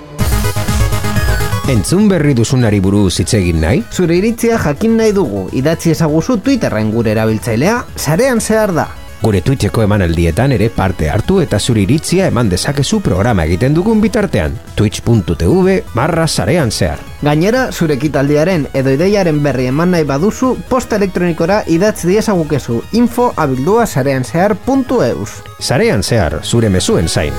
[SPEAKER 5] Entzun berri duzunari buruz hitz egin nahi?
[SPEAKER 1] Zure iritzia jakin nahi dugu, idatzi ezaguzu Twitterren gure erabiltzailea, sarean zehar da.
[SPEAKER 5] Gure Twitcheko emanaldietan ere parte hartu eta zure iritzia eman dezakezu programa egiten dugun bitartean. twitch.tv barra sarean zehar.
[SPEAKER 1] Gainera, zure ekitaldiaren edo ideiaren berri eman nahi baduzu, posta elektronikora idatz diezagukezu info abildua sarean zehar.eus.
[SPEAKER 5] Sarean zehar, zure mezuen zain.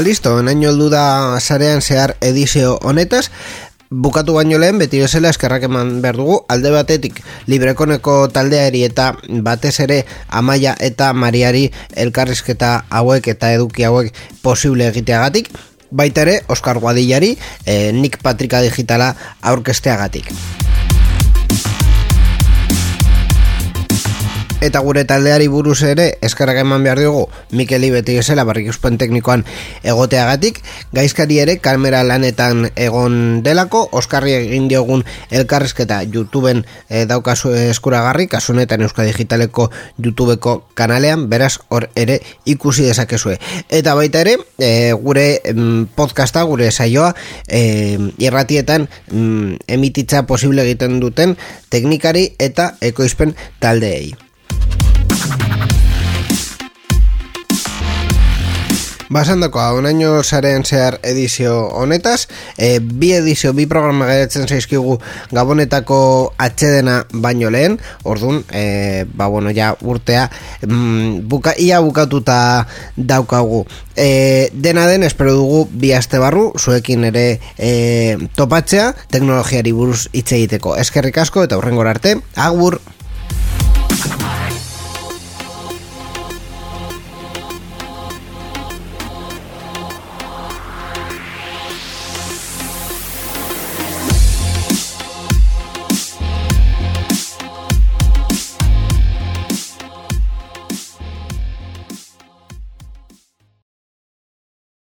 [SPEAKER 1] Ba, listo, enaino heldu da sarean zehar edizio honetaz, bukatu baino lehen beti bezala eskerrak eman behar dugu. Alde batetik librekoneko taldeari eta batez ere amaia eta mariari elkarrizketa hauek eta eduki hauek posible egiteagatik. Baita ere Oskar Guadillari eh, Nik Patrika Digitala aurkesteagatik Eta gure taldeari buruz ere eskarrak eman behar diogu Mikeli beti bezala barrikuspen teknikoan egoteagatik. Gaizkari ere kamera lanetan egon delako. Oskarri egin diogun elkarrezketa YouTubeen e, daukazu eskuragarri Kasunetan Euska Digitaleko YouTubeko kanalean. Beraz hor ere ikusi dezakezue. Eta baita ere e, gure podcasta, gure saioa e, irratietan mm, emititza posible egiten duten teknikari eta ekoizpen taldeei. Basandoko hau naino zaren zehar edizio honetaz, e, bi edizio, bi programa gaitzen zaizkigu gabonetako atxedena baino lehen, orduan, e, ba bueno, ja urtea, mm, buka, ia bukatuta daukagu. E, dena den, espero dugu bi aste barru, zuekin ere e, topatzea, teknologiari buruz hitz egiteko. Eskerrik asko eta hurrengor arte, agur!